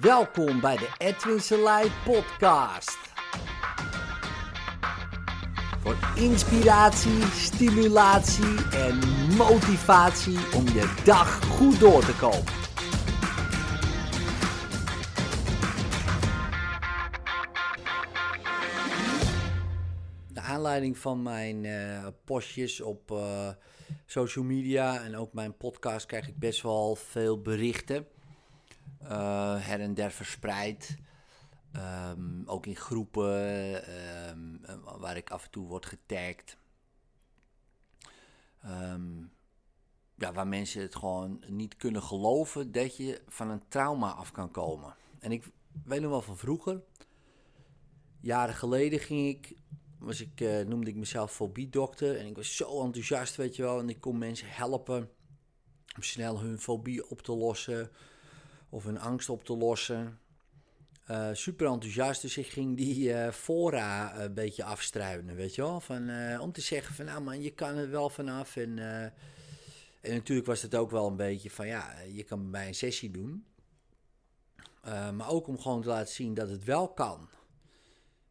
Welkom bij de Edwin Selei podcast. Voor inspiratie, stimulatie en motivatie om je dag goed door te komen. De aanleiding van mijn eh, postjes op eh, social media en ook mijn podcast krijg ik best wel veel berichten. Eh, her en der verspreid. Ehm, ook in groepen ehm, eh, waar ik af en toe word getagd. Ehm, ja, waar mensen het gewoon niet kunnen geloven dat je van een trauma af kan komen. En ik weet nog wel van vroeger. Jaren geleden ging ik, was ik eh, noemde ik mezelf fobiedokter. En ik was zo enthousiast, weet je wel. En ik kon mensen helpen om snel hun fobie op te lossen. Of hun angst op te lossen. Eh, super enthousiast, dus ik ging die eh, fora een beetje afstruinen, weet je wel. Van, eh, om te zeggen van, nou man, je kan er wel vanaf. En, eh, en natuurlijk was het ook wel een beetje van, ja, je kan bij een sessie doen. Eh, maar ook om gewoon te laten zien dat het wel kan.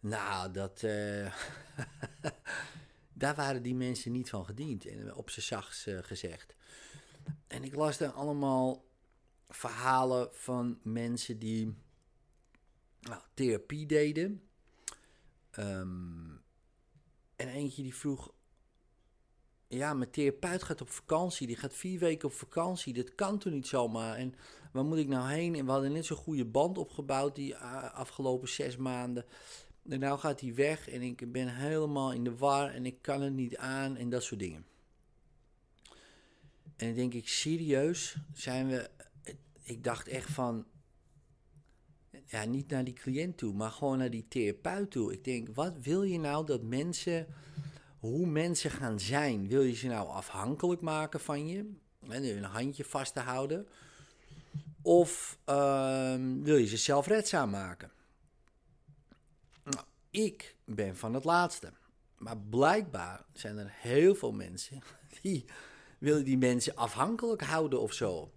Nou, dat... eh, daar waren die mensen niet van gediend, en op z'n zachts eh, gezegd. En ik las dan allemaal verhalen van mensen die nou, therapie deden. Ehm, en eentje die vroeg: Ja, mijn therapeut gaat op vakantie. Die gaat vier weken op vakantie. Dat kan toch niet zomaar? En waar moet ik nou heen? En we hadden net zo'n goede band opgebouwd die uh, afgelopen zes maanden. En nou gaat hij weg en ik ben helemaal in de war en ik kan het niet aan en dat soort dingen. En dan denk ik, serieus, zijn we... Ik dacht echt van, ja, niet naar die cliënt toe, maar gewoon naar die therapeut toe. Ik denk, wat wil je nou dat mensen, hoe mensen gaan zijn? Wil je ze nou afhankelijk maken van je? En een handje vast te houden? Of uh, wil je ze zelfredzaam maken? Nou, ik ben van het laatste. Maar blijkbaar zijn er heel veel mensen die willen die mensen afhankelijk houden of zo.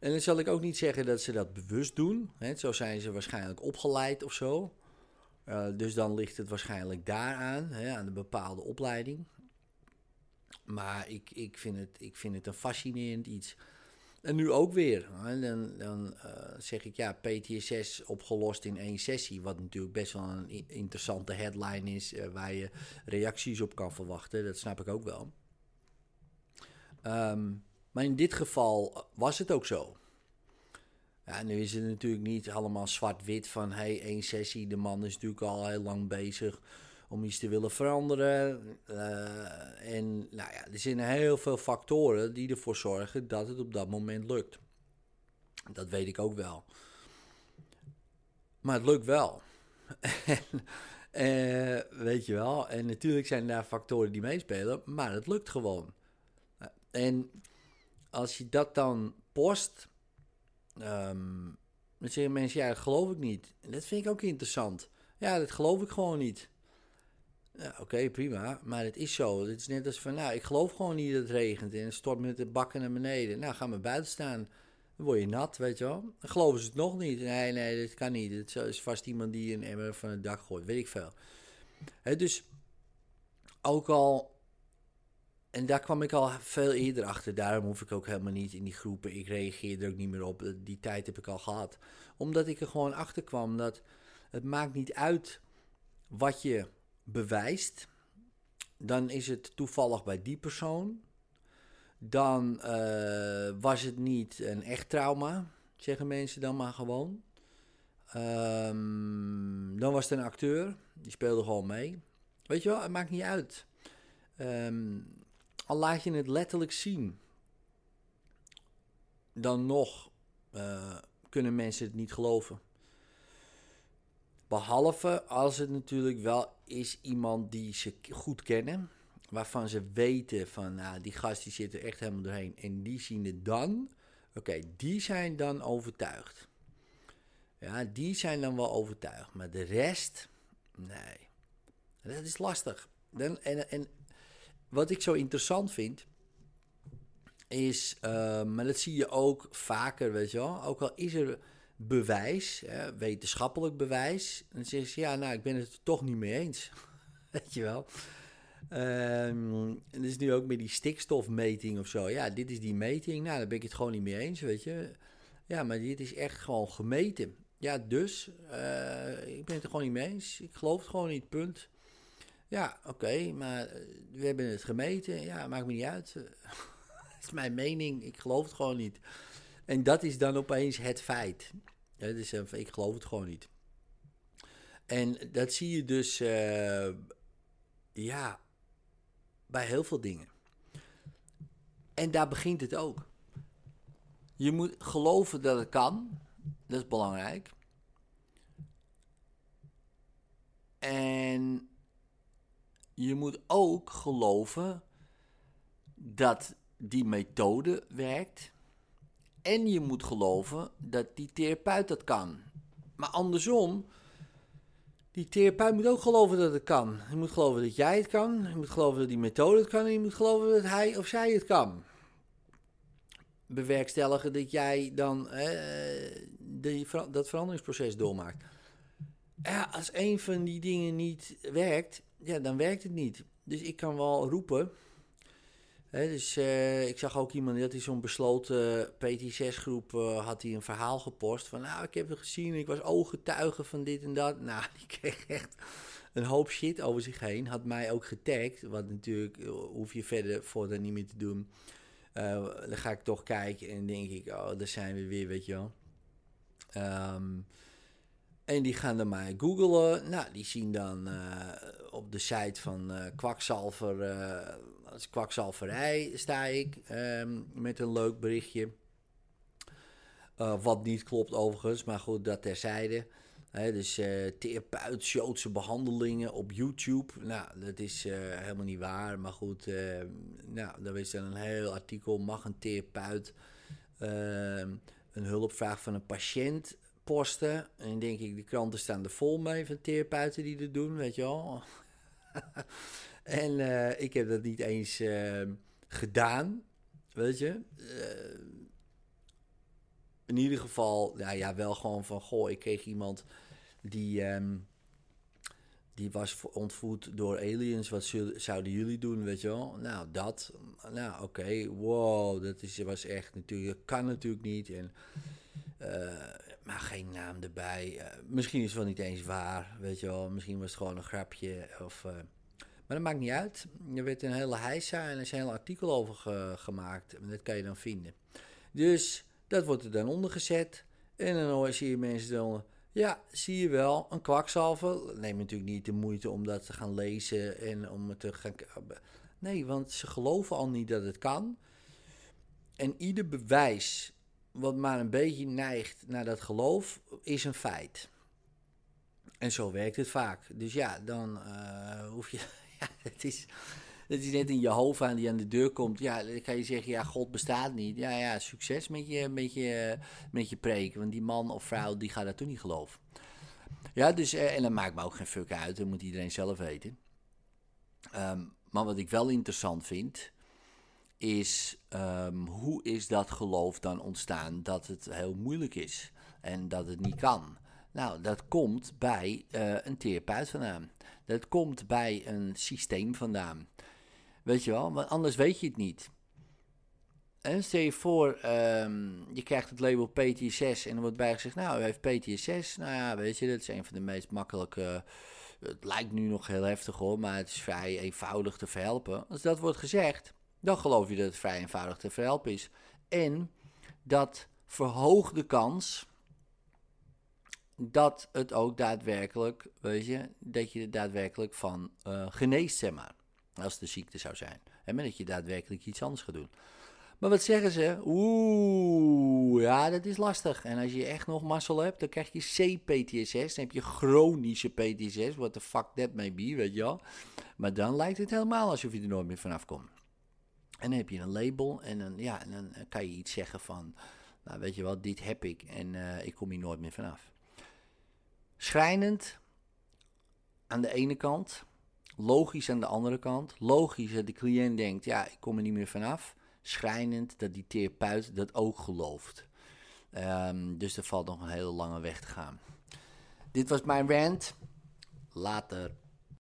En dan zal ik ook niet zeggen dat ze dat bewust doen. Hè. Zo zijn ze waarschijnlijk opgeleid of zo. Uh, dus dan ligt het waarschijnlijk daaraan, hè, aan de bepaalde opleiding. Maar ik, ik, vind het, ik vind het een fascinerend iets. En nu ook weer. Dan, dan uh, zeg ik ja, PTSS opgelost in één sessie. Wat natuurlijk best wel een interessante headline is. Uh, waar je reacties op kan verwachten. Dat snap ik ook wel. Um, maar in dit geval was het ook zo. Ja, nu is het natuurlijk niet allemaal zwart-wit van hey, één sessie. De man is natuurlijk al heel lang bezig om iets te willen veranderen. Uh, en nou ja, er zijn heel veel factoren die ervoor zorgen dat het op dat moment lukt. Dat weet ik ook wel. Maar het lukt wel. en, uh, weet je wel. En natuurlijk zijn daar factoren die meespelen, maar het lukt gewoon. En als je dat dan post, um, dan zeggen mensen, ja, dat geloof ik niet. En dat vind ik ook interessant. Ja, dat geloof ik gewoon niet. Ja, Oké, prima, maar het is zo. Het is net als van, nou, ik geloof gewoon niet dat het regent en het stort met de bakken naar beneden. Nou, ga maar buiten staan. Dan word je nat, weet je wel. Dan geloven ze het nog niet. Nee, nee, dat kan niet. Het is vast iemand die een emmer van het dak gooit, weet ik veel. Dus ook al en daar kwam ik al veel eerder achter. Daarom hoef ik ook helemaal niet in die groepen. Ik reageer er ook niet meer op. Die tijd heb ik al gehad. Omdat ik er gewoon achter kwam dat het maakt niet uit wat je bewijst. Dan is het toevallig bij die persoon. Dan uh, was het niet een echt trauma, zeggen mensen dan maar gewoon. Um, dan was het een acteur, die speelde gewoon mee. Weet je wel, het maakt niet uit. Um, al laat je het letterlijk zien, dan nog uh, kunnen mensen het niet geloven. Behalve als het natuurlijk wel is iemand die ze goed kennen, waarvan ze weten van, nou, die gast die zit er echt helemaal doorheen. En die zien het dan, oké, die zijn dan overtuigd. Ja, die zijn dan wel overtuigd. Maar de rest, nee, dat is lastig. Dan, en, en wat ik zo interessant vind, is, uh, maar dat zie je ook vaker, weet je wel. Ook al is er bewijs, hè, wetenschappelijk bewijs. Dan zeggen ze, ja, nou, ik ben het er toch niet mee eens. Weet je wel. Um, en is nu ook met die stikstofmeting of zo. Ja, dit is die meting. Nou, daar ben ik het gewoon niet mee eens, weet je. Ja, maar dit is echt gewoon gemeten. Ja, dus, uh, ik ben het er gewoon niet mee eens. Ik geloof het gewoon niet, punt. Ja, oké, maar eh, we hebben het gemeten. Ja, maakt me niet uit. dat is mijn mening. Ik geloof het gewoon niet. En dat is dan opeens het feit. Ja, dus ik geloof het gewoon niet. En dat zie je dus, uh, ja, bij heel veel dingen. En daar begint het ook. Je moet geloven dat het kan. Dat is belangrijk. En je moet ook geloven dat die methode werkt. En je moet geloven dat die therapeut dat kan. Maar andersom, die therapeut moet ook geloven dat het kan. Je moet geloven dat jij het kan. Je moet geloven dat die methode het kan. En je moet geloven dat hij of zij het kan. Bewerkstelligen dat jij dan eh, dat veranderingsproces doormaakt. Als een van die dingen niet werkt, ja, dan werkt het niet. Dus ik kan wel roepen. Dus uh, ik zag ook iemand die had zo'n besloten PT6-groep uh, had hij een verhaal gepost van nou ik heb het gezien, ik was ooggetuige van dit en dat. Nou, die kreeg echt een hoop shit over zich heen. Had mij ook getagd, wat natuurlijk uh, hoef je verder voor dat niet meer te doen. dan ga ik toch kijken en denk ik, oh, daar zijn we weer, weet je wel. Um, en die gaan dan mij googlen. Nou, die zien dan uh, op de site van uh, Kwakzalver, uh, kwakzalverij sta ik um, met een leuk berichtje. wat niet klopt overigens, maar goed, dat terzijde. Dus uh, therapeut Joodse behandelingen op YouTube. Nou, dat is helemaal niet waar. Maar goed, nou, daar is dan een heel artikel. Mag een therapeut ehm, een hulpvraag van een patiënt posten. En denk ik, de kranten staan er vol mee van therapeuten die dat doen, weet je wel. en uh, ik heb dat niet eens uh, gedaan, weet je. Uh, in ieder geval, nou ja, wel gewoon van, goh, ik kreeg iemand die, um, die was ontvoerd door aliens. Wat zouden jullie doen, weet je wel? Nou, dat, nou, oké, wow, dat is, was echt natuurlijk, dat kan natuurlijk niet. En maar geen naam erbij. Uh, misschien is het wel niet eens waar, weet je wel. Misschien was het gewoon een grapje. Of, uh, maar dat maakt niet uit. Er werd een hele heisa en er is een heel artikel over ge gemaakt. En dat kan je dan vinden. Dus dat wordt er dan ondergezet. En dan zie je mensen dan... Ja, zie je wel, een kwakzalver. Neem natuurlijk niet de moeite om dat te gaan lezen en om het te gaan... Nee, want ze geloven al niet dat het kan. En ieder bewijs wat maar een beetje neigt naar dat geloof, is een feit. En zo werkt het vaak. Dus ja, dan uh, hoef je. ja, het is. Het is net een Jehovah die aan de deur komt. Ja, dan kan je zeggen, ja, God bestaat niet. Ja, ja, succes met je, met je, met je preek. Want die man of vrouw, die gaat dat toen niet geloven. Ja, dus, eh, en dat maakt me ook geen fuck uit. Dat moet iedereen zelf weten. Um, maar wat ik wel interessant vind, is um, hoe is dat geloof dan ontstaan dat het heel moeilijk is en dat het niet kan? Nou, dat komt bij uh, een therapeut vandaan. Dat komt bij een systeem vandaan. Weet je wel, want anders weet je het niet. En stel je voor, um, je krijgt het label PTSS en er wordt bijgezegd, nou, u heeft PTSS. Nou ja, weet je, dat is een van de meest makkelijke... Het lijkt nu nog heel heftig hoor, maar het is vrij eenvoudig te verhelpen. Als dat wordt gezegd, dan geloof je dat het vrij eenvoudig te verhelpen is. En dat verhoogt de kans dat het ook daadwerkelijk, weet je, dat je er daadwerkelijk van uh, geneest, zeg maar. Als de ziekte zou zijn. En dat je daadwerkelijk iets anders gaat doen. Maar wat zeggen ze? Oeh, ja, dat is lastig. En als je echt nog mazzel hebt, dan krijg je CPTSS. Dan heb je chronische PTSS. What the fuck that may be, weet je wel. Maar dan lijkt het helemaal alsof je er nooit meer vanaf komt. En dan heb je een label en dan, ja, en dan kan je iets zeggen van, nou weet je wat, dit heb ik en uh, ik kom hier nooit meer vanaf. Schrijnend aan de ene kant, logisch aan de andere kant. Logisch dat de cliënt denkt, ja, ik kom er niet meer vanaf. Schrijnend dat die therapeut dat ook gelooft. Ehm, dus er valt nog een hele lange weg te gaan. Dit was mijn rant. Later.